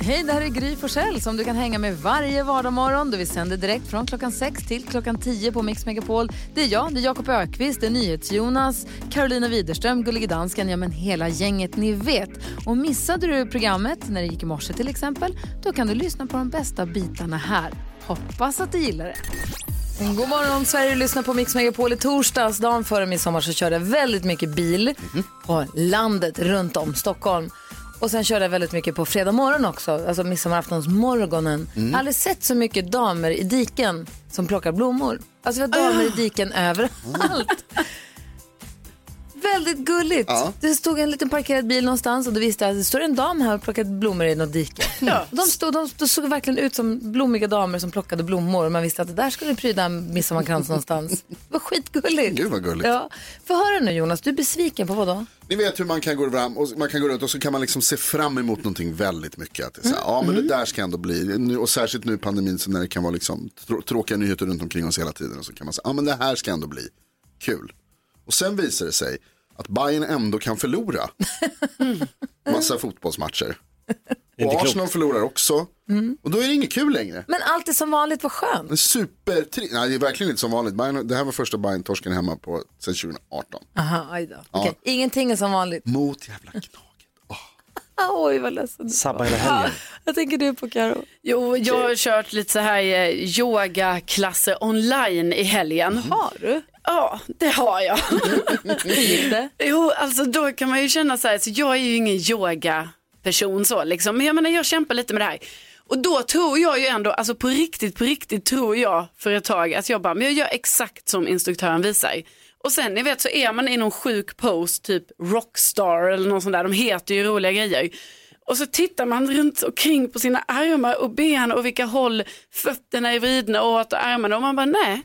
Hej, det här är Gry Forssell som du kan hänga med varje vardagsmorgon. Vi sänder direkt från klockan 6 till klockan 10 på Mix Megapol. Det är jag, det är Jakob Ökvist, det är NyhetsJonas, Carolina Widerström, Gullige Dansken, ja men hela gänget ni vet. Och missade du programmet när det gick i morse till exempel, då kan du lyssna på de bästa bitarna här. Hoppas att du gillar det. God morgon Sverige, lyssnar på Mix Megapol i torsdags. Dagen före midsommar så körde jag väldigt mycket bil på landet runt om Stockholm. Och sen körde jag väldigt mycket på fredag morgon också, alltså midsommaraftonsmorgonen. Jag har aldrig sett så mycket damer i diken som plockar blommor. Alltså vi har damer i diken överallt. Väldigt gulligt. Ja. Det stod en liten parkerad bil någonstans och då visste jag att det står en dam här och plockar blommor i något dike. De, stod, de, de såg verkligen ut som blommiga damer som plockade blommor och man visste att det där skulle pryda en midsommarkrans någonstans. Det var skitgulligt. Gud, vad gulligt. Ja. Få höra nu Jonas, du är besviken på vad då? Ni vet hur man kan gå fram och man kan gå runt och så kan man liksom se fram emot någonting väldigt mycket. Att det är så här, Ja men det där ska ändå bli, och särskilt nu i pandemin så när det kan vara liksom trå- tråkiga nyheter runt omkring oss hela tiden. Och så kan man säga, ja men det här ska ändå bli kul. Och sen visar det sig att Bayern ändå kan förlora. Massa fotbollsmatcher. Och Arsenal förlorar också. Och då är det inget kul längre. Men allt är som vanligt, vad skönt. En super, nej det är verkligen inte som vanligt. Bayern, det här var första Bayern-torsken hemma på sedan 2018. Aha, aj då. Okej, Ingenting är som vanligt. Mot jävla Gnaget. Ah, oj, vad ledsen. Sabba hela helgen. Vad tänker du på Karo? Jo, jag har kört lite så här eh, yogaklasser online i helgen. Har du? Ja, det har jag. Hur gick det? Jo, alltså då kan man ju känna så här, så jag är ju ingen yogaperson så liksom, men jag menar jag kämpar lite med det här. Och då tror jag ju ändå, alltså på riktigt, på riktigt tror jag för ett tag att jag bara, men jag gör exakt som instruktören visar. Och sen ni vet så är man i någon sjuk pose, typ rockstar eller något sånt där, de heter ju roliga grejer. Och så tittar man runt omkring på sina armar och ben och vilka håll fötterna är vridna åt och armarna och man bara nej,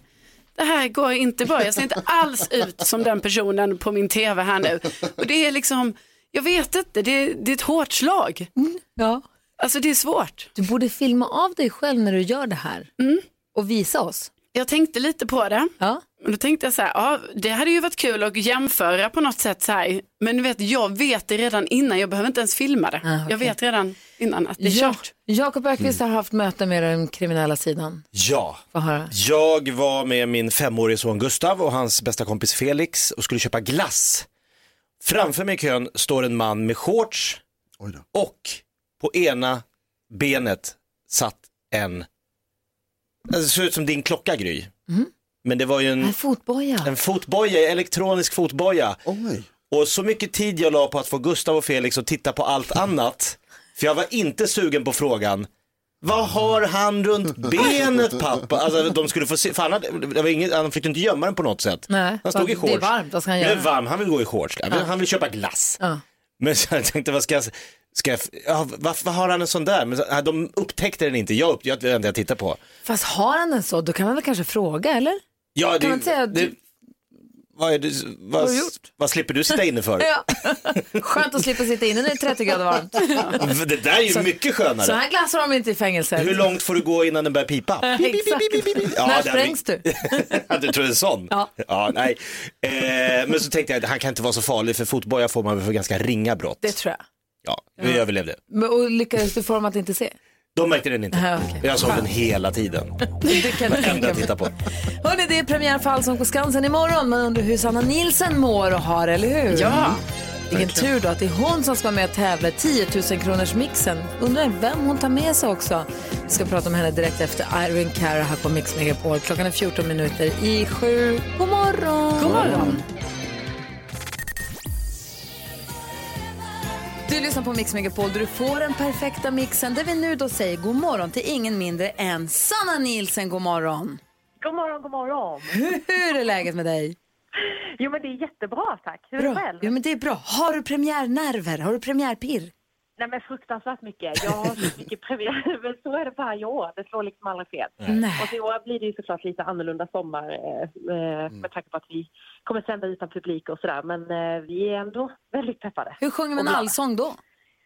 det här går inte bra. Jag ser inte alls ut som den personen på min tv här nu. Och det är liksom, jag vet inte, det är, det är ett hårt slag. Ja. Alltså det är svårt. Du borde filma av dig själv när du gör det här och visa oss. Jag tänkte lite på det. Ja. Men då tänkte jag så här, ja, det hade ju varit kul att jämföra på något sätt så här. Men du vet, jag vet det redan innan, jag behöver inte ens filma det. Ah, okej. Jag vet redan innan att det är Ja. kört. Jakob Ökvist har haft möte med den kriminella sidan. Ja, jag var med min femårige son Gustav och hans bästa kompis Felix och skulle köpa glass. Framför mig i kön står en man med shorts Oj då. och på ena benet satt en, alltså, det ser ut som din klocka Gry. Men det var ju en, En fotboja. en fotboja, elektronisk fotboja. Oj. Och så mycket tid jag la på att få Gustav och Felix att titta på allt annat. För jag var inte sugen på frågan. Vad har han runt benet pappa? Alltså de skulle få se, för han, hade, det var inget, han fick inte gömma den på något sätt. Nej, han stod i det är shorts. varmt, vad ska han Det göra? är varmt, han vill gå i shorts. Han vill, han vill köpa glass. Ja. Men så jag tänkte, vad ska jag, ska jag ja, varför har han en sån där? Men så, de upptäckte den inte, jag, upp, jag, det enda jag tittar på. Fast har han en så, då kan man väl kanske fråga, eller? Ja, det, Kan man inte säga att det, du- vad, vad, vad slipper du sitta inne för? Ja. Skönt att slippa sitta inne när det är 30 grader varmt. Det där är ju mycket skönare. Så här glassar de inte i fängelset. Hur långt får du gå innan den börjar pipa? Ja, När sprängs du? Ja, du tror det är sån? Ja. nej. Eh, men så tänkte jag att han kan inte vara så farlig för fotboja får man väl för ganska ringa brott. Det tror jag. Ja, vi överlevde. Men, och lyckades du få dem att inte se? De märkte den inte. Ja, okej. Jag såg den hela tiden. Det kan jag Enda tänka jag mig. tittar på. Hörrni, det är premiär för Allsång på Skansen imorgon. Man undrar hur Sanna Nilsen mår och har, eller hur? Ja. Vilken tur då att det är hon som ska vara med och tävla i 10 000 kronors mixen. Undrar vem hon tar med sig också. Vi ska prata om henne direkt efter Irene Cara här på Mix Megapol. Klockan är 14 minuter i sju. God morgon! God morgon. Du lyssnar på Mix Megapol där du får den perfekta mixen där vi nu då säger god morgon till ingen mindre än Sanna Nilsen. God morgon! God morgon, god morgon. Hur är läget med dig? Jo, men det är jättebra, tack. Hur är det själv? Jo, men det är bra. Har du premiärnerver? Har du premiärpirr? Nej, men fruktansvärt mycket. Jag har så mycket premiär, men så är det varje år. Det slår liksom aldrig fel. Nej. Och så i år blir det ju såklart lite annorlunda sommar eh, eh, med tanke på att vi kommer sända utan publik och sådär. Men eh, vi är ändå väldigt peppade. Hur sjunger man allsång då?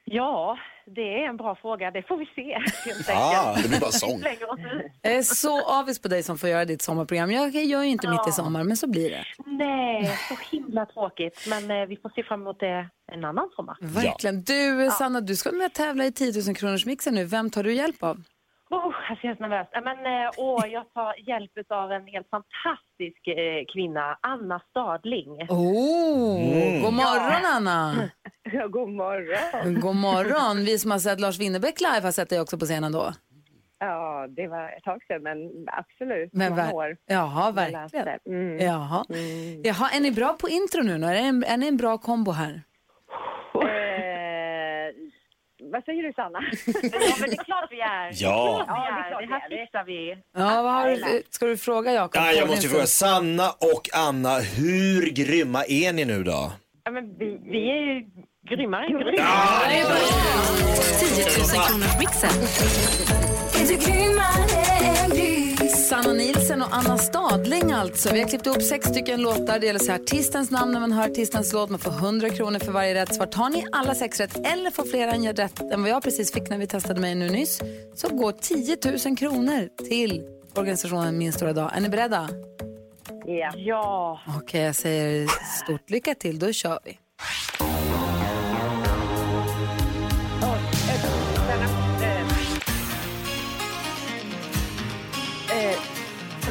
Ja, det är en bra fråga. Det får vi se helt Ah, det blir bara sång. Jag är så avis på dig som får göra ditt sommarprogram. Jag gör ju inte mitt i sommar, men så blir det. Nej, så himla tråkigt. Men eh, vi får se fram emot det en annan sommar. Verkligen. Du, Sanna, du ska med och tävla i 10 000 kronors mixen nu. Vem tar du hjälp av? Oh, jag ser helt nervös. Ja, Men, eh, åh, jag tar hjälp av en helt fantastisk eh, kvinna, Anna Stadling. Oh, God morgon, Anna! Ja, god morgon. God morgon. Vi som har sett Lars Winnerbäck live har sett dig också på scenen då. Ja, det var ett tag sedan, men absolut. Men ver- år. Jaha, verkligen. Mm. Jaha. Jaha, är ni bra på intro nu? Är, det en, är ni en bra kombo här? Eh, vad säger du, Sanna? ja, men det är klart vi är. Ja. Ja, det, är klart det här fixar vi. Ja, vad har du, ska du fråga Jakob? Ja, jag måste ju fråga, Sanna och Anna, hur grymma är ni nu då? Ja, men vi, vi är ju grymmare än grymma. 10 000 kronors mixen. Sanna Nilsen och Anna Stadling alltså. Vi har klippt ihop sex stycken låtar. Det gäller så här, artistens namn när man hör artistens låt. Man får 100 kronor för varje rätt svar. Tar ni alla sex rätt eller får fler än jag rätt än vad jag precis fick när vi testade mig nu nyss så går 10 000 kronor till organisationen Min stora dag. Är ni beredda? Ja. ja. Okej, jag säger stort lycka till. Då kör vi.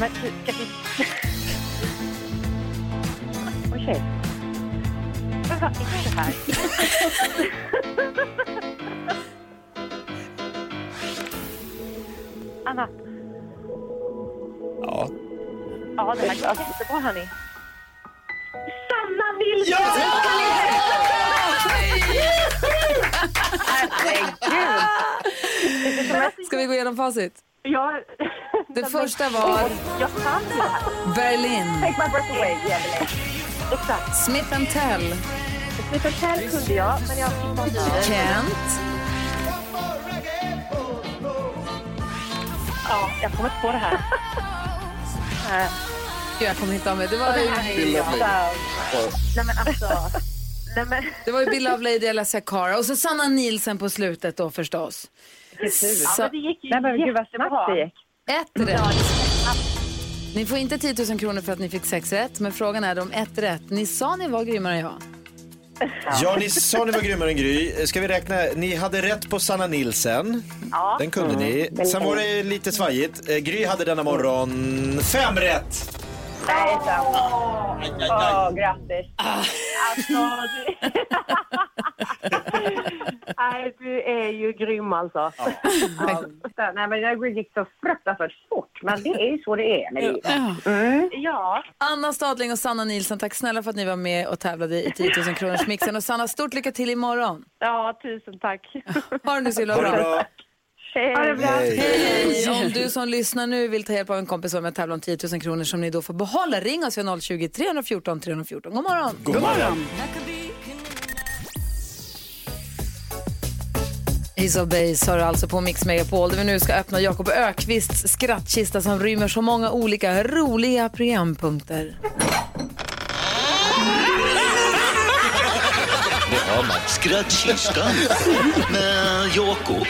Men, ska vi... Okej. Men vad är det här? Anna. Ja. Ja, det här går jättebra, hörni. Sanna Nilsson! Herregud! Ska vi gå igenom facit? Ja. Det första var Jag kan det här. Berlin, Take my breath away, Emelie. Exakt. Smith Tell, Smith Tell kunde jag, men jag fick inte. Kent, Ja, jag kommer inte på det här. Gud, jag kommer inte av mig. Det var, ju... Nej, men alltså... Nej, men... det var ju Bill of Lady Alessia Cara och så Sanna Nilsen på slutet då förstås. Ja, Så, men det gick ju Nej, men gud vad snabbt det gick. Ett rätt. Ni får inte 10 000 kronor för att ni fick sex rätt, men frågan är om ett rätt. Ni sa ni var grymmare än jag. Ja, ni sa ni var grymmare än Gry. Ska vi räkna? Ni hade rätt på Sanna Nilsen. Ja. Den kunde ni. Sen var det lite svajigt. Eh, Gry hade denna morgon fem rätt. Nej, sant. Åh, grattis. Alltså, du... Nej, du är ju grym alltså. Ja, Nej, men det gick så fruktansvärt fort. Men det är ju så det är. När det Ja, Anna Stadling och Sanna Nilsen, tack snälla för att ni var med och tävlade i 10 000 kronors mixen. Och Sanna, stort lycka till imorgon. ja tusen tack. Ha det nu så himla Ha det bra. det bra. Hej! Om du som lyssnar nu vill ta hjälp av en kompis med att tävla om 10 000 kronor som ni då får behålla, ring oss vid 020 314 314. God morgon! God morgon. Ace of Base har du alltså på Mix Megapol där vi nu ska öppna Jakob Ökvists skrattkista som rymmer så många olika roliga programpunkter. Skrattkistan med Jakob.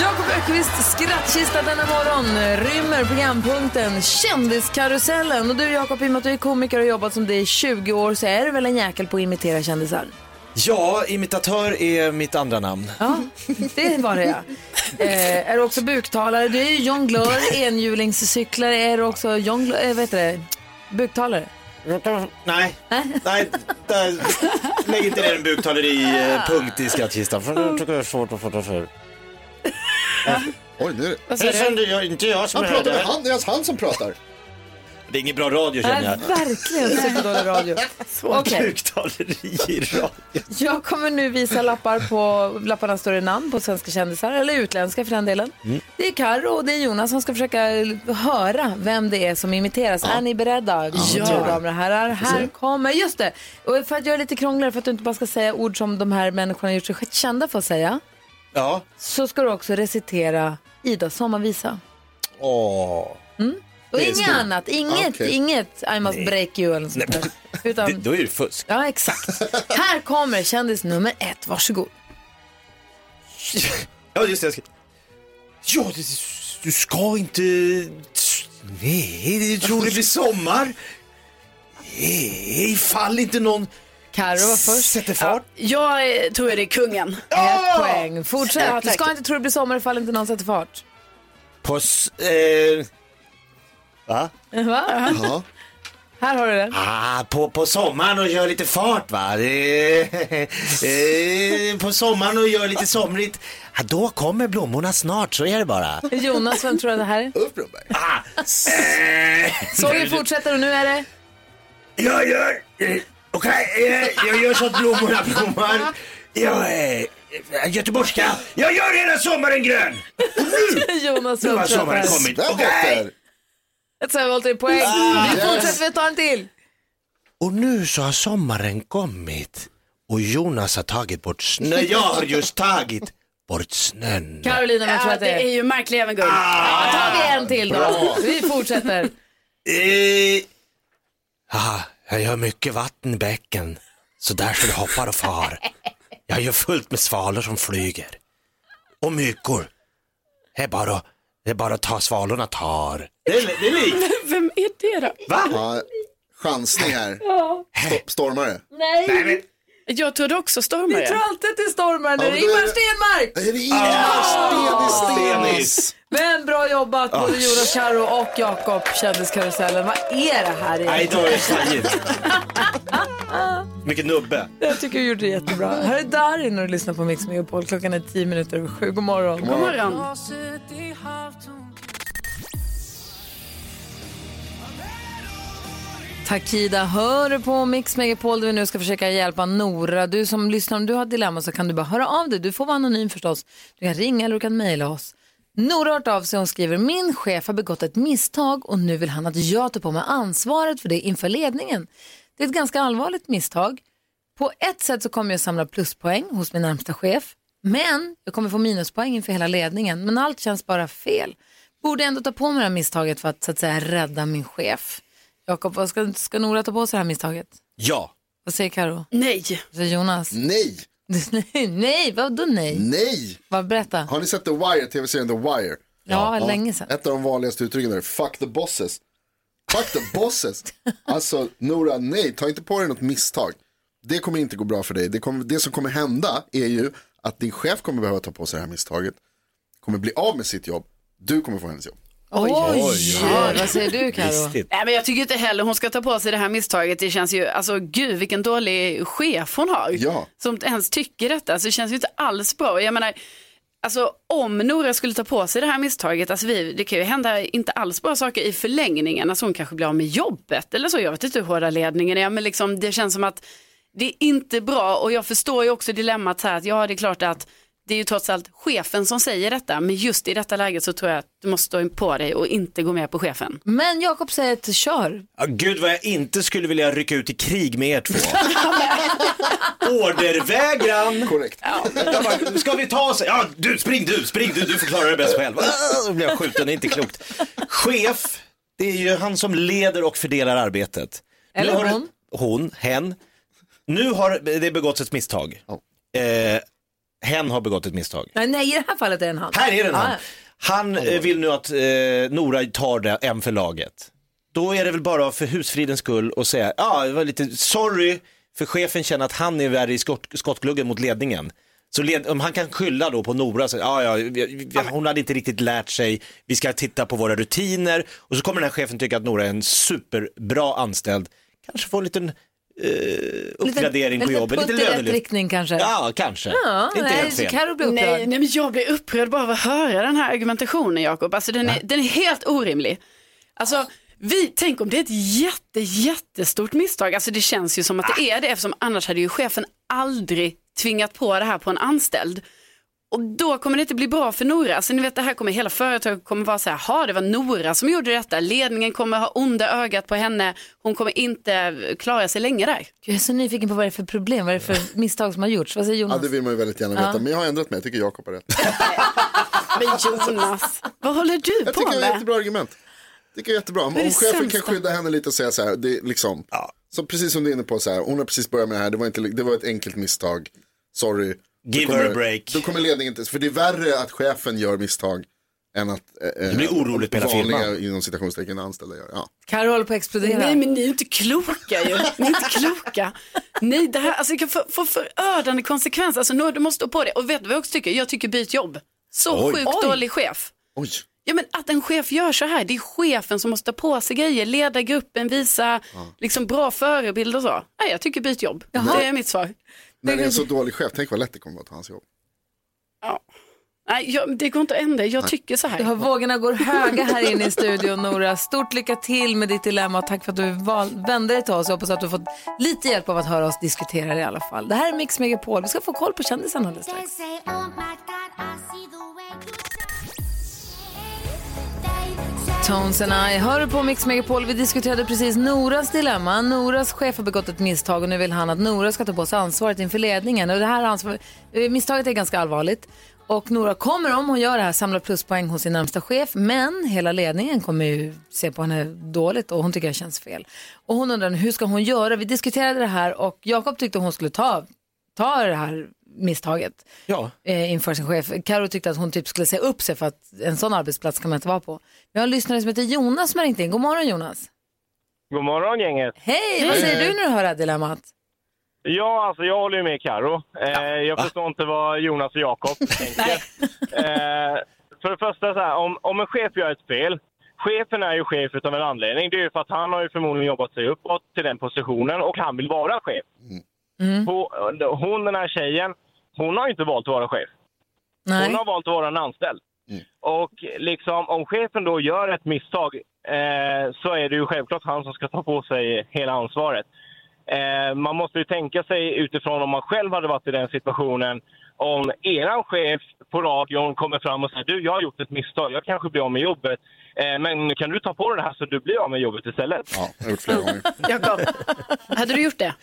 Jakob Ökvists skrattkista denna morgon rymmer programpunkten Kändiskarusellen. Och du Jakob, i och med att du är komiker och har jobbat som det i 20 år så är du väl en jäkel på att imitera kändisar? Ja, imitatör är mitt andra namn. Ja, det var det ja. Eh, är du också buktalare? Du är ju jonglör, enhjulingscyklare. Är du också jonglör, eh, vet du det, buktalare? Nej, nej, där, lägg inte ner en buktaleri-punkt i skrattkistan. För det tycker jag är svårt att få det för. Oj, nu är det. Vad Det du? inte jag som Han pratar med det. han, det är han som pratar. Det är ingen bra radio känner jag. verkligen superdålig radio. Okej, Buktaleri i radio. jag kommer nu visa lappar på, lapparna står det namn på svenska kändisar, eller utländska för den delen. Det är Karo och det är Jonas som ska försöka höra vem det är som imiteras. Är ni beredda? Ja. damer och herrar, här kommer, just det. Och för att göra det lite krångligare, för att du inte bara ska säga ord som de här människorna har gjort sig kända för att säga, Ja. så ska du också recitera Idas sommarvisa. Åh. Och Det inget annat, inget, Okej. inget I must break you eller något sånt där. Det, Utan, då är det fusk. ja exakt. Här kommer kändis nummer ett, varsågod. Ja, just det. Jag ska... Ja, det, du ska inte... Nej, du tror det blir sommar. Nej, ifall inte någon Carro var först. sätter fart. Jag eh, tror det är kungen. Ett poäng. Fortsätt. Ja, du ska inte tro det blir sommar ifall inte någon sätter fart. På... Eh, va? Va? Ja. Här har du det. Ah, på, på sommaren och gör lite fart va. Eh, eh, på sommaren och gör lite somrigt. Ja, då kommer blommorna snart, så är det bara. Jonas, vem tror du det här är? Ulf Brunnberg. Ah, eh, fortsätter och nu är det... Jag gör... Eh, Okej, eh, jag gör så att blommorna blommar. Jag är eh, göteborgska. Jag gör hela sommaren grön. Jonas, Nu vem har tror du sommaren det här är? kommit. Okej. borta. Ett Säveholt poäng. Vi fortsätter, vi tar en till. Och nu så har sommaren kommit och Jonas har tagit bort snön. Jag har just tagit bort snön. Carolina, vem tror att det det är är? ju märklig även guld. Ja, tar vi en till då. Vi fortsätter. Eh, ah, jag gör mycket vatten i bäcken, så där så det hoppar och far. Jag gör fullt med svalor som flyger. Och myggor. Det är bara, det är bara att ta svalorna tar. Det är, det är likt. Vem är det då? Va? Ja, chansning här. Sto- Stormare. Nej, Nej, men, Jag trodde också vi stormare. tror alltid stormaren. Det Ja, är men då är Ingmar det- Stenmark. Är det Ingmar Stenis Stenis? Men bra jobbat både Jonas Karo och Jakob, kändiskarusellen. Vad är det här nej, egentligen? då är det svajigt. Mycket nubbe. Jag tycker du gjorde det jättebra. Här är Darin och du lyssnar på Mix Megapol. Klockan är tio minuter över sju. God morgon. God morgon. Takida hör på Mix Megapol där vi nu ska försöka hjälpa Nora. Du som lyssnar, om du har ett dilemma så kan du bara höra av dig. Du får vara anonym förstås. Du kan ringa eller du kan mejla oss. Nora har hört av sig och skriver, min chef har begått ett misstag och nu vill han att jag tar på mig ansvaret för det inför ledningen. Det är ett ganska allvarligt misstag. På ett sätt så kommer jag samla pluspoäng hos min närmsta chef. Men jag kommer få minuspoäng inför hela ledningen. Men allt känns bara fel. Borde jag ändå ta på mig det här misstaget för att så att säga rädda min chef. Jakob, ska, ska Nora ta på sig det här misstaget? Ja. Vad säger Karo? Nej. Vad säger Jonas? Nej, nej, nej, vadå nej? nej. Vad, berätta. Har ni sett The Wire, tv-serien The Wire? Ja, länge sedan. Ett av de vanligaste uttrycken är fuck the bosses. Fuck the bosses. Alltså Nora, nej, ta inte på dig något misstag. Det kommer inte gå bra för dig. Det, kommer, det som kommer hända är ju att din chef kommer behöva ta på sig det här misstaget. Kommer bli av med sitt jobb. Du kommer få hennes jobb. Oj, oj, Vad säger du Karo? Listigt. Nej, men jag tycker inte heller hon ska ta på sig det här misstaget. Det känns ju, alltså gud vilken dålig chef hon har. Ja. Som ens tycker detta. Så det känns ju inte alls bra. Och Jag menar, alltså om Nora skulle ta på sig det här misstaget, alltså vi, det kan ju hända inte alls bra saker i förlängningen. Alltså hon kanske blir av med jobbet eller så. Jag vet inte hur hårda ledningen är, men liksom, det känns som att det är inte bra. Och jag förstår ju också dilemmat här, att ja det är klart att det är ju trots allt chefen som säger detta, men just i detta läget så tror jag att du måste stå på dig och inte gå med på chefen. Men Jakob säger att kör. Ja, gud vad jag inte skulle vilja rycka ut i krig med er två. Ordervägran. Korrekt. Jag bara, Ska vi ta oss? Ja, du spring du, spring du, du får klara det bäst själv. Då blir jag skjuten, det är inte klokt. Chef, det är ju han som leder och fördelar arbetet. Nu Eller hon. Hon, hen. Nu har det begåtts ett misstag. Eh, hen har begått ett misstag. Nej, nej, i det här fallet är det en han. Här är den Ja, han. Han eh, vill nu att eh, Nora tar det en för laget. Då är det väl bara för husfridens skull och säga, ja det var lite sorry, för chefen känner att han är värre i skott, skottgluggen mot ledningen. Så led, om han kan skylla då på Nora, så, ja, ja, vi, vi, hon hade inte riktigt lärt sig, vi ska titta på våra rutiner och så kommer den här chefen tycka att Nora är en superbra anställd, kanske få en liten eh, uppgradering på jobbet, putt lite i rätt lönelyft. riktning kanske. Ja, kanske. Ja, inte nej, helt fel. Karo blir upprörd. Nej, nej, men jag blir upprörd bara av att höra den här argumentationen Jakob. Alltså den är, den är helt orimlig. Alltså, vi, tänk om det är ett jätte, jättestort misstag. Alltså det känns ju som att det är det eftersom annars hade ju chefen aldrig tvingat på det här på en anställd. Och då kommer det inte bli bra för Nora. Alltså ni vet det här kommer hela företaget kommer vara så här, ha det var Nora som gjorde detta. Ledningen kommer ha onda ögat på henne. Hon kommer inte klara sig länge där. Jag är så nyfiken på vad det är för problem, vad det är för misstag som har gjorts. Vad säger Ja, Jonas? det vill man ju väldigt gärna veta. Men jag har ändrat mig, jag tycker Jakob har rätt. Men Jonas, vad håller du Jag på tycker det är ett med? jättebra argument. Jag tycker det är jättebra. Om det chefen kan skydda henne lite och säga så här, det är liksom, så precis som du är inne på så här, hon har precis börjat med det här, det var, inte, det var ett enkelt misstag, sorry. Give då her a kommer- break. Då kommer ledningen inte, för det är värre att chefen gör misstag än att eh, Det blir oroligt med hela vanliga firman. inom citationstecken anställda gör. Ja. Karo håller på att explodera. Nej men ni är inte kloka ju. Ni är inte kloka. Nej det här alltså, det kan få, få förödande konsekvenser. Alltså nu, du måste stå på det. Och vet du vad jag också tycker? Jag tycker byt jobb. Så Oj. sjukt Oj. dålig chef. Oj, Ja men att en chef gör så här, det är chefen som måste ta på sig grejer, leda gruppen, visa liksom bra förebild och så. Nej jag tycker byt jobb. Det är mitt svar. När det är en så dålig chef, tänk vad lätt det kommer att ta hans jobb. Ja. Nej, jag, det går inte att ändra, jag tycker så Du har här. vågorna går höga här inne i studion Nora. Stort lycka till med ditt dilemma och tack för att du val- vände dig till oss. Jag hoppas att du har fått lite hjälp av att höra oss diskutera det i alla fall. Det här är Mix Megapol. Vi ska få koll på kändisarna alldeles strax. Tones and I hör på Mix Megapol. Vi diskuterade precis Noras dilemma. Noras chef har begått ett misstag och nu vill han att Nora ska ta på sig ansvaret inför ledningen. Och det här ansvar, eh, misstaget är ganska allvarligt. Och Nora kommer om hon gör det här samla pluspoäng hos sin närmsta chef. Men hela ledningen kommer ju se på henne dåligt och hon tycker det känns fel. Och hon undrar hur ska hon göra? Vi diskuterade det här och Jakob tyckte hon skulle ta, ta det här misstaget Ja. eh, inför sin chef. Karo tyckte att hon typ skulle säga upp sig för att en sån arbetsplats kan man inte vara på. Vi har en lyssnare som heter Jonas som har ringt in. God morgon Jonas. God morgon gänget. Hej, vad säger du när du hör det här dilemmat? Ja, alltså jag håller ju med Karo. Eh, jag förstår inte vad Jonas och Jakob tänker. Eh, för det första, så här, om, om en chef gör ett fel. Chefen är ju chef utav en anledning. Det är ju för att han har ju förmodligen jobbat sig uppåt till den positionen och han vill vara chef. På, hon, den här tjejen, hon har inte valt att vara chef. Nej. Hon har valt att vara en anställd. Och liksom, om chefen då gör ett misstag eh, så är det ju självklart han som ska ta på sig hela ansvaret. Eh, man måste ju tänka sig utifrån om man själv hade varit i den situationen. Om eran chef på radion kommer fram och säger du, jag har gjort ett misstag, jag kanske blir av med jobbet. Eh, men kan du ta på dig det här så du blir av med jobbet istället? Ja, jag har gjort flera gånger. Jakob, hade du gjort det?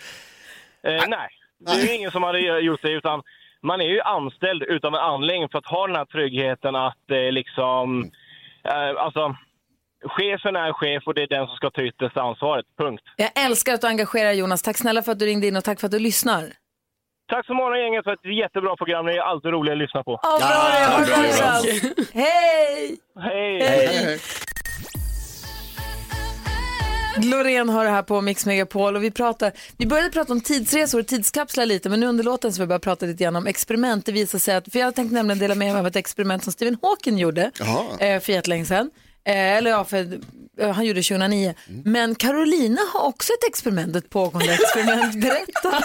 Eh, nej, det är ju ingen som hade gjort det utan man är ju anställd utav en anledning för att ha den här tryggheten att eh, liksom, eh, alltså chefen är chef och det är den som ska ta yttersta ansvaret, punkt. Jag älskar att du engagerar Jonas. Tack snälla för att du ringde in och tack för att du lyssnar. Tack så mycket gänget för ett jättebra program, det är alltid roligt att lyssna på. Ja, bra. Ja, bra. bra. Hej! Hej! Hej, hej. Loreen har det här på Mix Megapol och vi pratar, vi började prata om tidsresor och tidskapslar lite men nu under låten så vi börjar prata lite grann om experiment. Det visar sig att, för jag tänkte nämligen dela med mig av ett experiment som Stephen Hawking gjorde eh, för jättelänge sedan. Eh, eller ja, för, eh, han gjorde 2009. Men Carolina har också ett experiment, ett pågående experiment. Berätta.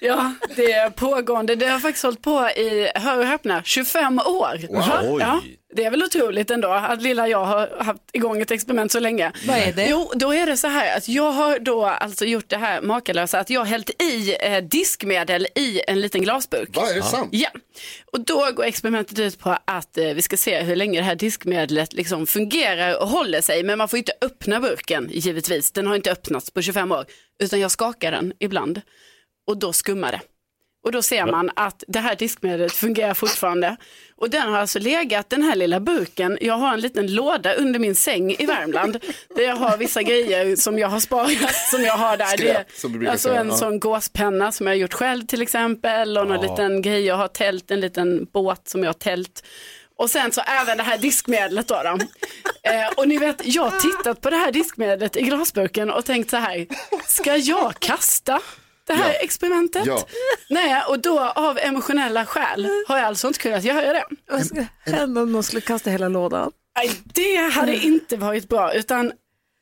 Ja, det är pågående. Det har faktiskt hållit på i, hör och häpna, 25 år. Oj. Ja, det är väl otroligt ändå att lilla jag har haft igång ett experiment så länge. Vad är det? Jo, då är det så här att jag har då alltså gjort det här makalösa att jag har hällt i eh, diskmedel i en liten glasburk. Va, är det sant? Ja, och då går experimentet ut på att eh, vi ska se hur länge det här diskmedlet liksom fungerar och håller sig. Men man får inte öppna burken givetvis. Den har inte öppnats på 25 år. Utan jag skakar den ibland och då skummar det. Och då ser man att det här diskmedlet fungerar fortfarande. Och den har alltså legat, den här lilla burken, jag har en liten låda under min säng i Värmland. där jag har vissa grejer som jag har sparat, som jag har där. Skräp, som du brukar alltså säga, en ja. sån gåspenna som jag har gjort själv till exempel. Och någon liten grej, jag har tält, en liten båt som jag har tält. Och sen så även det här diskmedlet då. då. Eh, och ni vet, jag har tittat på det här diskmedlet i glasburken och tänkt så här, ska jag kasta det här Ja. experimentet? Ja. Nej, och då av emotionella skäl har jag alltså inte kunnat göra det. Vad skulle hända om någon skulle kasta hela lådan? Nej, det hade inte varit bra, utan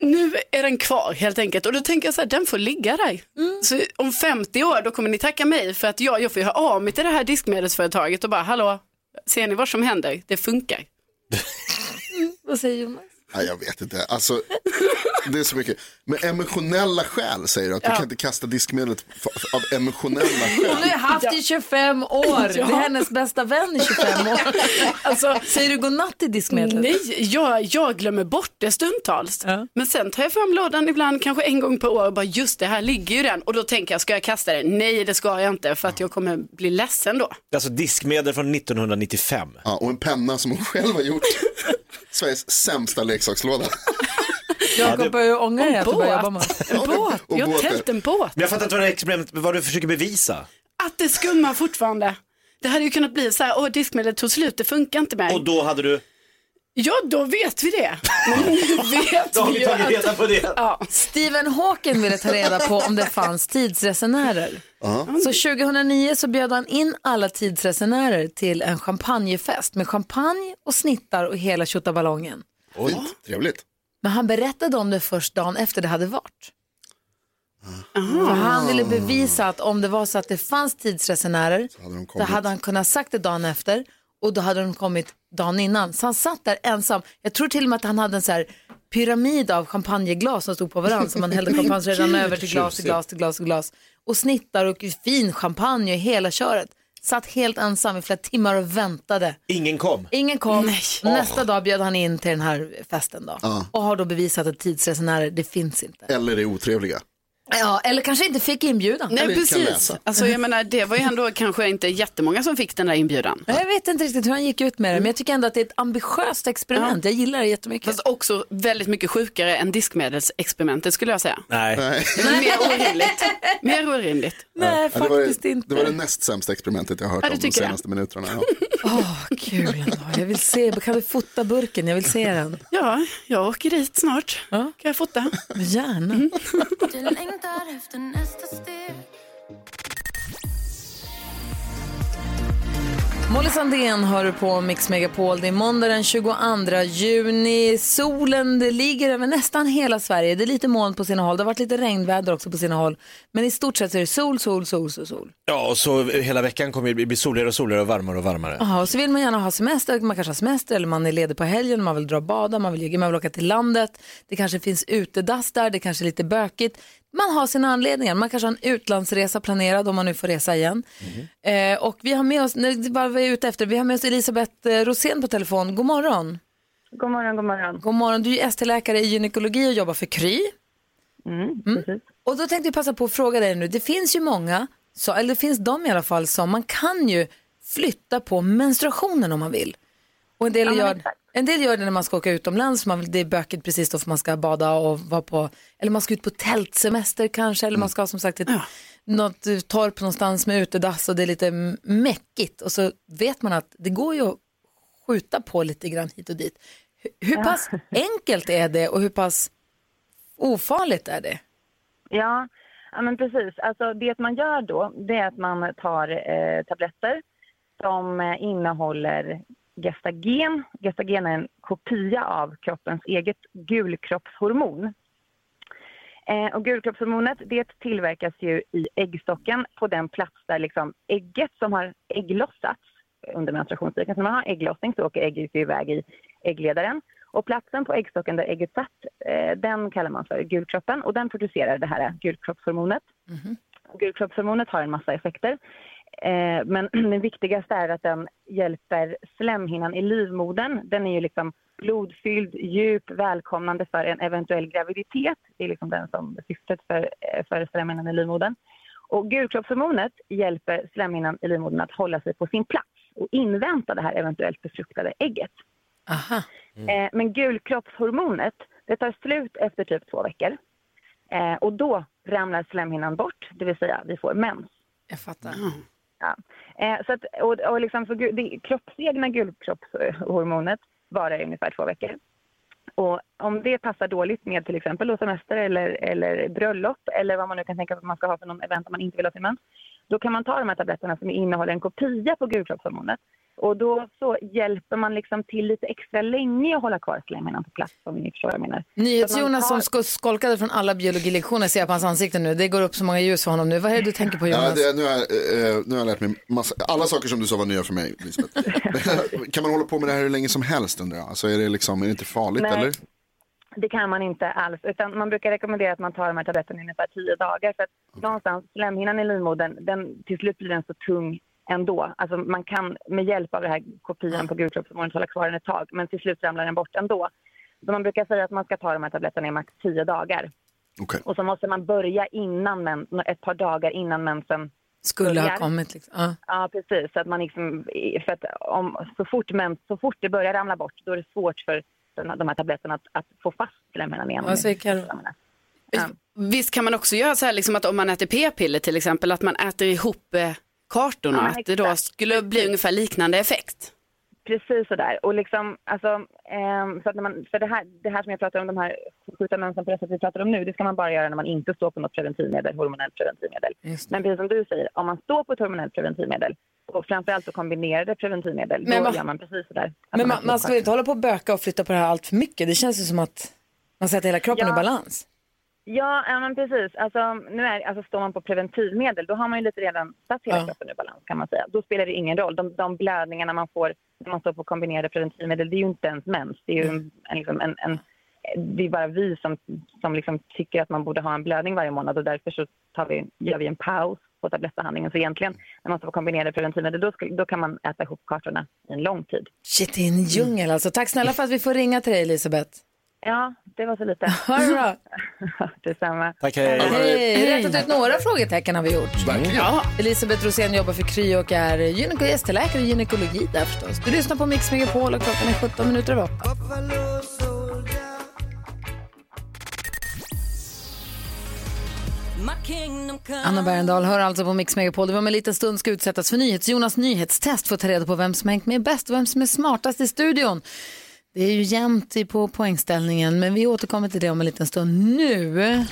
nu är den kvar helt enkelt. Och då tänker jag så här, den får ligga där. Så om 50 år, då kommer ni tacka mig för att jag, jag får ju ha av mig till det här diskmedelsföretaget och bara, hallå, ser ni vad som händer? Det funkar. Vad säger Jonas? Nej, jag vet inte. Alltså, det är så mycket. Men emotionella skäl säger du att du Ja. kan inte kasta diskmedlet av emotionella Hon har skäl. ju haft i 25 år. Det är hennes bästa vän i 25 år. Alltså, Säger du godnatt i diskmedlet? nej, jag, jag glömmer bort det stundtals. Ja. Men sen tar jag fram lådan ibland, kanske en gång per år och bara just det, här ligger ju den. Och då tänker jag, ska jag kasta den? Nej, det ska jag inte för att jag kommer bli ledsen då. Alltså diskmedel från 1995. Ja, och en penna som hon själv har gjort. Sveriges sämsta leksakslåda. Jakob börjar ju ångra dig att du börjar jobba med. En båt, Och jag har tält en båt. Men jag fattar inte vad det är experiment, vad du försöker bevisa. att det skummar fortfarande. Det hade ju kunnat bli så här, åh diskmedlet tog slut, det funkar inte mer. Och då hade du, Ja, då vet vi det. Men nu vet då har vi ju tagit reda att... på det. Ja. Stephen Hawking ville ta reda på om det fanns tidsresenärer. Så 2009 så bjöd han in alla tidsresenärer till en champagnefest med champagne och snittar och hela tjottaballongen. Fint, trevligt. Men han berättade om det först dagen efter det hade varit. För han ville bevisa att om det var så att det fanns tidsresenärer, hade de då kommit. hade han kunnat sagt det dagen efter och då hade de kommit dagen innan. Så han satt där ensam. Jag tror till och med att han hade en så här pyramid av champagneglas som stod på varandra som man hällde champagne redan över till glas, till glas, till glas, till glas. Och snittar och fin champagne och hela köret. Satt helt ensam i flera timmar och väntade. Ingen kom. Ingen kom. Nästa dag bjöd han in till den här festen då. Ja. Och har då bevisat att tidsresenärer, det finns inte. Eller är otrevliga. Ja, eller kanske inte fick inbjudan. Nej, Eller precis. Alltså, jag menar, det var ju ändå kanske inte jättemånga som fick den där inbjudan. Jag vet inte riktigt hur han gick ut med det, men jag tycker ändå att det är ett ambitiöst experiment. Jag gillar det jättemycket. Fast också väldigt mycket sjukare än diskmedelsexperimentet skulle jag säga. Nej. Nej. Det mer orimligt. Mer orimligt. Nej, Ja, det, faktiskt det inte. var det näst sämsta experimentet jag har hört Ja, om de tycker det? senaste minuterna. Ja. Åh, kul ändå. Jag vill se, kan vi fota burken? Jag vill se den. Ja, jag åker dit snart. Ja. Kan jag fota? Gärna. Molly Sandén hör du på Mix Megapol. Det är måndag den 22 juni. Solen det ligger över nästan hela Sverige. Det är lite moln på sina håll. Det har varit lite regnväder också på sina håll. Men i stort sett så är det sol, sol, sol, sol, sol. Ja, och så hela veckan kommer det bli soligare och soligare och varmare och varmare. Jaha, och så vill man gärna ha semester. Man kanske har semester eller man är ledig på helgen. Man vill dra och bada, man vill, man vill åka till landet. Det kanske finns utedass där, det kanske är lite bökigt. Man har sina anledningar. Man kanske har en utlandsresa planerad om man nu får resa igen. Eh, och vi har med oss, när, vad vi är ute efter, vi har med oss Elisabeth eh, Rosén på telefon. God morgon. God morgon, god morgon. God morgon. Du är ST-läkare i gynekologi och jobbar för Kry. Mm, precis. Och då tänkte jag passa på att fråga dig nu. Det finns ju många, så, eller det finns de i alla fall, som man kan ju flytta på menstruationen om man vill. Och en del, men gör, exakt. En del gör det när man ska åka utomlands, för man vill, det är bökigt precis då för man ska bada och vara på, eller man ska ut på tältsemester kanske, eller man ska som sagt ett, något eh, torp någonstans med utedass och det är lite mäckigt. Och så vet man att det går ju att skjuta på lite grann hit och dit. Hur, hur pass enkelt är det och hur pass ofarligt är det? Ja, ja men precis. Alltså, det man gör då det är att man tar eh, tabletter som eh, innehåller gestagen. Gestagen är en kopia av kroppens eget gulkroppshormon. Eh, och gulkroppshormonet det tillverkas ju i äggstocken på den plats där liksom ägget som har ägglossats under menstruationstiden. Så när man har ägglossning så åker ägget iväg i äggledaren. Och platsen på äggstocken där ägget satt, eh, den kallar man för gulkroppen och den producerar det här gulkroppshormonet. Och Gulkroppshormonet har en massa effekter. Eh, men den viktigaste är att den hjälper slemhinnan i livmodern. Den är ju liksom blodfylld, djup, välkomnande för en eventuell graviditet. Det är liksom den som syftet för, eh, för slemhinnan i livmodern. Och gulkroppshormonet hjälper slemhinnan i livmodern att hålla sig på sin plats och invänta det här eventuellt befruktade ägget. Aha. Eh, men gulkroppshormonet, det tar slut efter typ två veckor. Eh, och då ramlar slemhinnan bort, det vill säga vi får mens. Jag fattar. Ja. Eh, så att, och, och liksom för, det kroppsegna gulkroppshormonet varar i ungefär två veckor. Och om det passar dåligt med till exempel då semester eller, eller bröllop eller vad man nu kan tänka sig att man ska ha för någon event om man inte vill ha sin mens, då kan man ta de här tabletterna som innehåller en kopia på gulkroppshormonet. Och då så hjälper man liksom till lite extra länge att hålla kvar slemhinnan på plats om ni förstår vad jag menar. NyhetsJonas som tar- sko- skolkade från alla biologilektioner ser jag på hans ansikte nu. Det går upp så många ljus för honom nu. Vad är det du tänker på Ja, Jonas? det, nu, har, jag, eh, nu har jag lärt mig massa, alla saker som du sa var nya för mig, Lisbeth. kan man hålla på med det här hur länge som helst undrar jag? Alltså, är, det liksom, är det inte farligt Nej. eller? Det kan man inte alls. Utan man brukar rekommendera att man tar de här tabletterna i ungefär tio dagar. För att någonstans, slemhinnan i livmodern, den, till slut blir den så tung ändå. Alltså man kan med hjälp av det här kopian på gulkroppshormonet hålla kvar den ett tag. Men till slut ramlar den bort ändå. Så man brukar säga att man ska ta de här tabletterna i max tio dagar. Okej. Och så måste man börja innan mens, ett par dagar innan mensen Skulle ha börjar. kommit liksom. Ja. Ja, precis. Så att man liksom, för att om, så, fort mens, så fort det börjar ramla bort, då är det svårt för den, de här tabletterna att, att få fast slemhinnan igen. Karo? Ja. Visst kan man också göra så här liksom att om man äter p-piller till exempel, att man äter ihop eh, kartorna, Ja, att det då skulle bli ungefär liknande effekt. Precis sådär. Och liksom, alltså, ehm, så att när man, för det här, det här som jag pratar om, de här skjuta mensen på det sättet vi pratar om nu, det ska man bara göra när man inte står på något preventivmedel, hormonellt preventivmedel. Men precis som du säger, om man står på ett hormonellt preventivmedel och framförallt då kombinerade preventivmedel, Men då vad- gör man precis sådär. Men man, har man ska väl inte hålla på och böka och flytta på det här allt för mycket. Det känns ju som att man sätter hela kroppen Ja. i balans. Ja, ja men precis. Alltså, nu är, alltså, står man på preventivmedel, då har man ju lite redan satt hela Ja. kroppen i balans kan man säga. Då spelar det ingen roll. De, de blödningarna man får när man står på kombinerade preventivmedel, det är ju inte ens mens. Det är ju en, en, liksom, en, en det är bara vi som, som liksom tycker att man borde ha en blödning varje månad och därför så tar vi, gör vi en paus på tablettbehandlingen. Så egentligen, när man står på kombinerade preventivmedel, då, ska, då kan man äta ihop kartorna i en lång tid. Shit, det är en djungel alltså. Tack snälla för att vi får ringa till dig Elisabeth. Ja, det var så lite. Ha det bra. Detsamma. Tack, hej. Hej, rättat ut några frågetecken har vi gjort. Verkligen. Ja. Elisabeth Rosén jobbar för Kry och är gyneko- gästeläkare i gynekologi där förstås. Du lyssnar på Mix Megapol och klockan är 17 minuter över 8. Anna Bergendahl hör alltså på Mix Megapol. Det var med en liten stund ska utsättas för NyhetsJonas nyhetstest för att ta reda på vem som hängt med bäst och vem som är smartast i studion. Det är ju jämnt i- på poängställningen, men vi återkommer till det om en liten stund. Nu...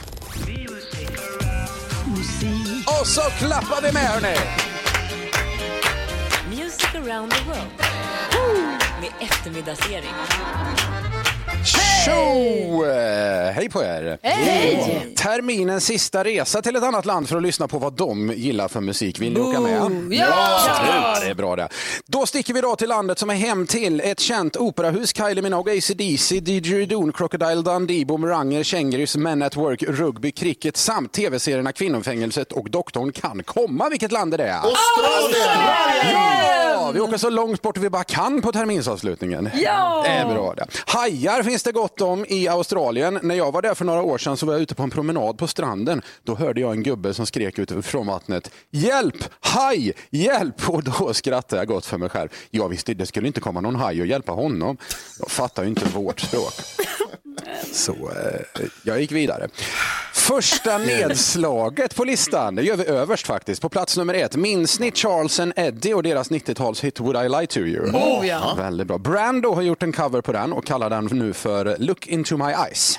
Och så klappar vi med hörni! Music around the world. Med eftermiddagsserie. Tjo! Eh, Hej på er! Hej! Terminens sista resa till ett annat land för att lyssna på vad de gillar för musik. Vill ni åka med? Ja! Ja, det är bra det. Då sticker vi då till landet som är hem till ett känt operahus, Kylie Minogue, AC/DC, Didgeridoo, Crocodile Dundee, Boomeranger, Kängurus, Men at Work, rugby, cricket samt tv-serierna Kvinnofängelset och Doktorn kan komma. Vilket land är det? Australien! Ja, vi åker så långt bort vi bara kan på terminsavslutningen. Ja! Det är bra det. Hajar finns det gott om i Australien. När jag var där för några år sedan så var jag ute på en promenad på stranden. Då hörde jag en gubbe som skrek ut från vattnet. Hjälp! Haj! Hjälp! Och då skrattade jag gott för mig själv. Jag visste det skulle inte komma någon haj och hjälpa honom. Jag fattar ju inte vårt språk. Så eh, jag gick vidare. Första nedslaget på listan, det gör vi överst faktiskt. På plats nummer ett, minns ni Charles and Eddie och deras 90-talshit Would I Lie To You? Oh, ja. Väldigt bra. Brando har gjort en cover på den och kallar den nu för Look Into My Eyes.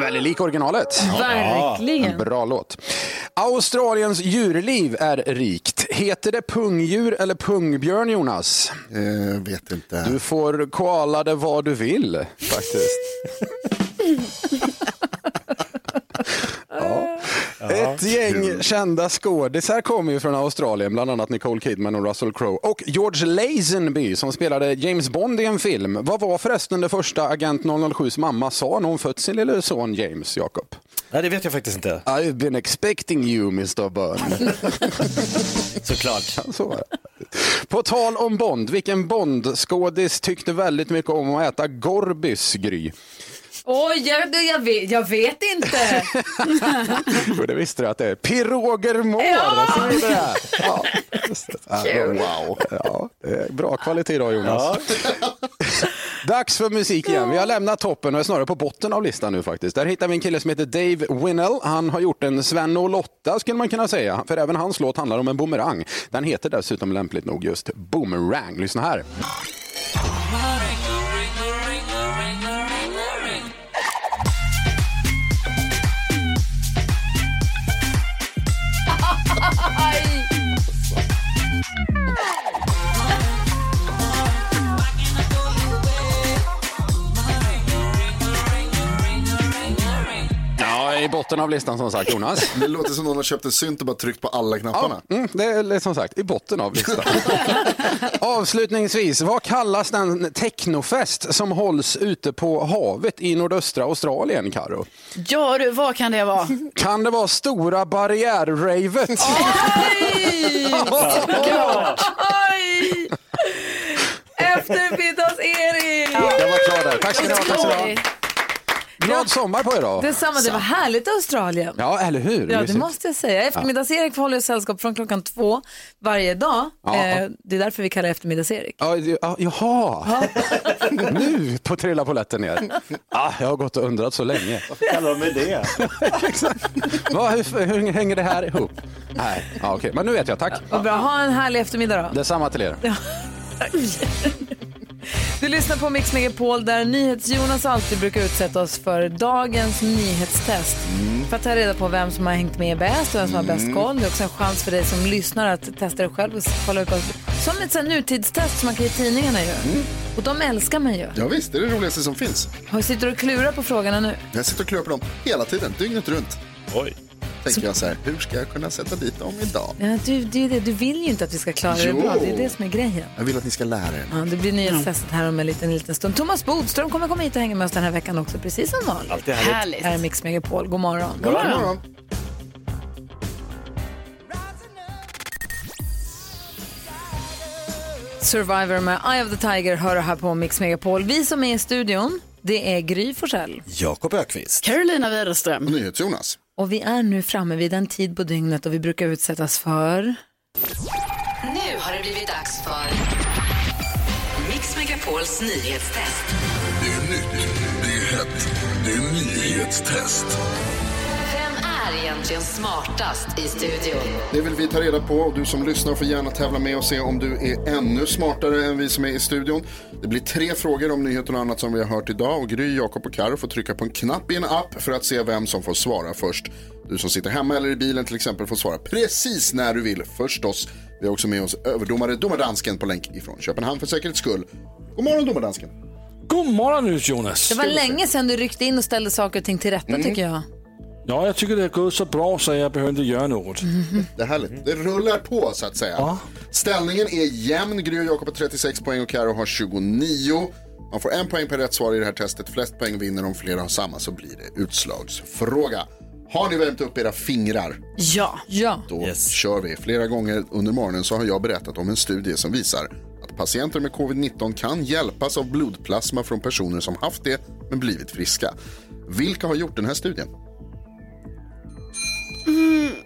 Väldigt lik originalet. Verkligen. Bra låt. Australiens djurliv är rikt. Heter det pungdjur eller pungbjörn, Jonas? Eh, vet inte. Du får koala det vad du vill, faktiskt. ja. Ett gäng kända skådisar kommer ju från Australien, bland annat Nicole Kidman och Russell Crowe. Och George Lazenby som spelade James Bond i en film. Vad var förresten det första Agent 007s mamma sa när hon fött sin lille son James, Jakob? Nej, det vet jag faktiskt inte. I've been expecting you, Mr. Bond. Såklart. Så var det. På tal om Bond, vilken Bond-skådis tyckte väldigt mycket om att äta Gorbis, Gry? Oj, jag, jag, vet, jag vet inte. Jo, det visste du att det är. Piroger Moore, Ja! Ja. Ja, wow. Ja, bra kvalitet idag, Jonas. Dags för musik igen. Vi har lämnat toppen och är snarare på botten av listan nu faktiskt. Där hittar vi en kille som heter Dave Winnell. Han har gjort en Sven och Lotta skulle man kunna säga. För även hans låt handlar om en boomerang. Den heter dessutom lämpligt nog just Boomerang. Lyssna här. Ja, botten av listan som sagt, Jonas. Det låter som någon har köpt en synt och bara tryckt på alla knapparna. Mm, det är som sagt i botten av listan. Avslutningsvis, vad kallas den technofest som hålls ute på havet i nordöstra Australien, Karo? Ja du, vad kan det vara? Kan det vara Stora barriärravet? Oj! Eftermiddags-Erik! Jag var klar där. Tack ska ni ha. Tack ska ni ha. Glad sommar på er då. Detsamma, det var härligt i Australien. Ja, eller hur? Ja, det Mysigt. måste jag säga. Eftermiddags-Erik håller sällskap från klockan två varje dag. Ja. Eh, det är därför vi kallar eftermiddags-Erik. Ja, det- ja, jaha, nu på trilla polletten ner. Ah, jag har gått och undrat så länge. Vad kallar de med det? Va, hur, hur hänger det här ihop? Nej, ja, okej, men nu vet jag, tack. Vad bra, ha en härlig eftermiddag då. Detsamma till er. Du lyssnar på Mix Megapol där NyhetsJonas alltid brukar utsätta oss för dagens nyhetstest. För att ta reda på vem som har hängt med bäst och vem som har bäst koll. Det är också en chans för dig som lyssnar att testa dig själv och kolla upp. Som ett sånt nutidstest som man kan ge tidningarna ju. Och de älskar man ju. Ja, visst, det är det roligaste som finns. Har- Sitter du och klurar på frågorna nu? Jag sitter och klurar på dem hela tiden, dygnet runt. Oj. Tänker jag så här, hur ska jag kunna sätta dit dem idag? Ja, du, det är det. du vill ju inte att vi ska klara det Jo. bra. Det är det som är grejen. Jag vill att ni ska lära er. Ja, det blir nyhetstestet här om en liten, en liten stund. Thomas Bodström kommer komma hit och hänga med oss den här veckan också, precis som vanligt. Alltid härligt. Härligt. Här är Mix Megapol. God morgon. God morgon. Survivor med Eye of the Tiger hör här på Mix Megapol. Vi som är i studion, det är Gry Forssell. Jakob Ökvist. Carolina Widerström. Och NyhetsJonas. Och vi är nu framme vid den tid på dygnet och vi brukar utsättas för... Nu har det blivit dags för Mix Megapols nyhetstest. Det är nytt, det är hett, det är nyhetstest. Egentligen smartast i studion? Det vill vi ta reda på och du som lyssnar får gärna tävla med och se om du är ännu smartare än vi som är i studion. Det blir tre frågor om nyheter och annat som vi har hört idag och Gry, Jakob och Karo får trycka på en knapp i en app för att se vem som får svara först. Du som sitter hemma eller i bilen till exempel får svara precis när du vill förstås. Vi har också med oss överdomare Domardansken på länk ifrån Köpenhamn för säkerhets skull. God morgon Domardansken. God morgon Jonas. Det var länge sedan du ryckte in och ställde saker och ting till rätta tycker jag. Ja, jag tycker det har gått så bra så jag behöver inte göra något. Det är härligt. Det rullar på så att säga. Ställningen är jämn. Gry och Jakob har 36 poäng och Karo har 29. Man får en poäng per rätt svar i det här testet. Flest poäng vinner. Om flera har samma så blir det utslagsfråga. Har ni värmt upp era fingrar? Ja. Ja. Då kör vi. Flera gånger under morgonen så har jag berättat om en studie som visar att patienter med covid-19 kan hjälpas av blodplasma från personer som haft det men blivit friska. Vilka har gjort den här studien?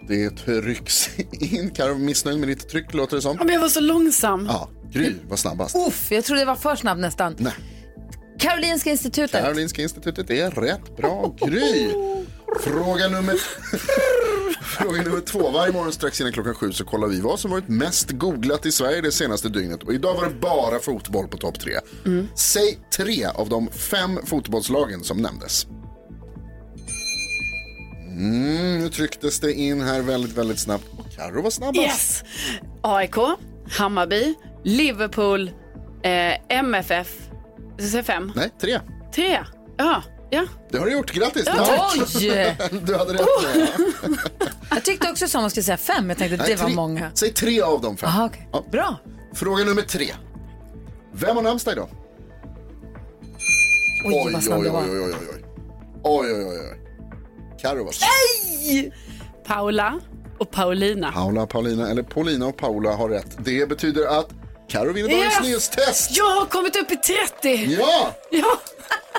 Det trycks in. Karo, missnöjd med ditt tryck låter det som. Ja, men jag var så långsam. Ja, Gry var snabbast. Uff, jag trodde det var för snabbt nästan. Nej. Karolinska institutet. Karolinska institutet är rätt bra. Gry. Fråga nummer... Fråga nummer två. Varje morgon strax innan klockan sju så kollar vi vad som varit mest googlat i Sverige det senaste dygnet. Och idag var det bara fotboll på topp tre. Säg tre av de fem fotbollslagen som nämndes. Mm, nu trycktes det in här väldigt, väldigt snabbt. Och Carro var snabbast. Yes. AIK, Hammarby, Liverpool, eh, MFF. Jag säga fem? Nej, tre. Tre. Ja. ja. Det har du gjort. Grattis. Ja. Oj! Du hade rätt. med. Jag tyckte också som man skulle säga fem. Jag tänkte Nej, det var tre- många. Säg tre av de fem. Aha, okej. Ja. Bra. Fråga nummer tre. Vem har namnsdag idag? Oj, vad snabb oj, oj, oj, oj, oj. Oj, oj, oj, oj. Carro var Nej! Paula och Paulina. Paula, Paulina eller Paulina och Paula har rätt. Det betyder att Carro vinner dagens nyhetstest. Jag har kommit upp i 30. Ja! Ja.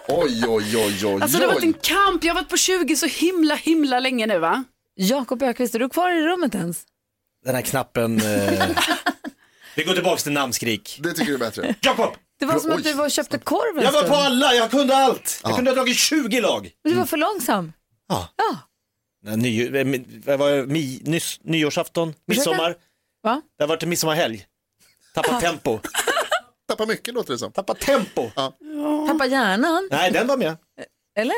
Oj, oj, oj, oj, Alltså det har varit en kamp. Jag har varit på 20 så himla, himla länge nu va? Jakob Ökvist, är du kvar i rummet ens? Den här knappen. Eh... Vi går tillbaka till namnskrik. Det tycker du är bättre. Jakob! Det var som att du var och köpte korv en Jag var stund. på alla, jag kunde allt. Jag Ja. kunde ha dragit 20 lag. Men Du var för långsam. Ja. Ja. Nej, Ny, eh, var mi, nyss, nyårsafton, midsommar. Va? Det har varit en midsommarhelg. Tappat tempo. Tappa mycket låter det som. Tappat tempo. Tappa hjärnan. Nej, den var med. Eller?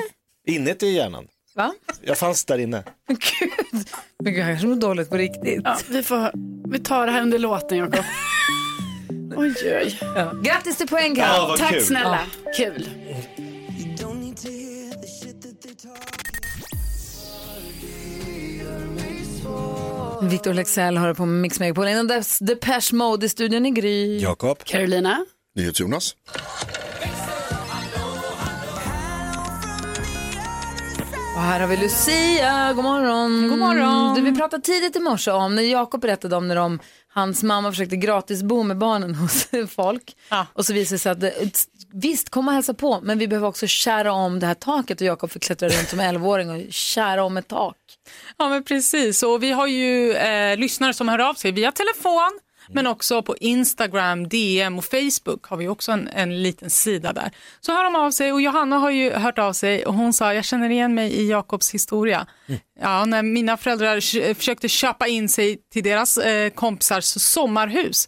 Inuti hjärnan. Va? Jag fanns där inne. Men gud. Men gud, jag kanske mår dåligt på riktigt. Ja, vi, får, vi tar det här under låten Jakob. Oj, oj. Ja. Grattis till poäng Karo. Ja, Tack kul. snälla. Kul. Victor Lexell har på Mix Megapol. Innan dess Depeche Mode i studion i Gry. Jakob. Carolina. NyhetsJonas. Och här har vi Lucia, god morgon. God morgon. Du, vi pratade tidigt i morse om när Jakob berättade om när de, hans mamma försökte gratisbo med barnen hos folk. Och så visade det sig att det, visst, kom och hälsa på, men vi behöver också kära om det här taket och Jakob fick klättra runt som 11-åring och kära om ett tak. Ja men precis och vi har ju eh, lyssnare som hör av sig via telefon men också på Instagram, DM och Facebook har vi också en, en liten sida där. Så hör de av sig och Johanna har ju hört av sig och hon sa jag känner igen mig i Jakobs historia. Ja, när mina föräldrar försökte köpa in sig till deras eh, kompisars sommarhus.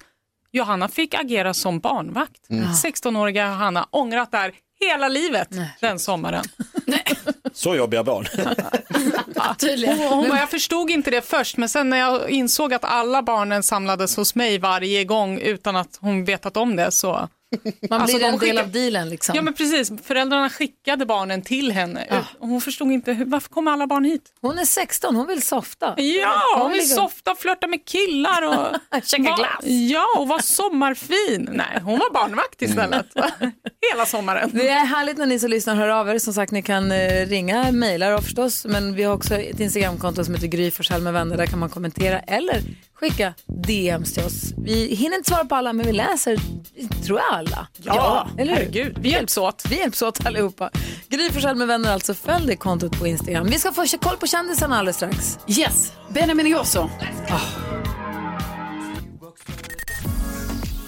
Johanna fick agera som barnvakt. Mm. 16-åriga Johanna ångrat där hela livet den sommaren. Så jobbiga barn. Hon, hon bara, jag förstod inte det först, men sen när jag insåg att alla barnen samlades hos mig varje gång utan att hon vetat om det så... Man Alltså, blir de en del av dealen liksom. Ja men precis, föräldrarna skickade barnen till henne. Och Hon förstod inte, hur- varför kommer alla barn hit? Hon är 16, hon vill softa. Ja, hon vill ligger- softa, flörta med killar och... Käka Va- glass. Ja, och vara sommarfin. Nej, hon var barnvakt istället. Hela sommaren. Det är härligt när ni som lyssnar hör av er. Som sagt, ni kan eh, ringa, mejla förstås. Men vi har också ett Instagramkonto som heter Gry Forssell med vänner. Där kan man kommentera eller skicka DMs till oss. Vi hinner inte svara på alla, men vi läser, tror jag, alla. Ja, eller hur? herregud. Vi hjälps åt. Vi hjälps åt allihopa. Gry Forssell med vänner, alltså. Följ det kontot på Instagram. Vi ska få koll på kändisarna alldeles strax. Yes, Benjamin Ingrosso.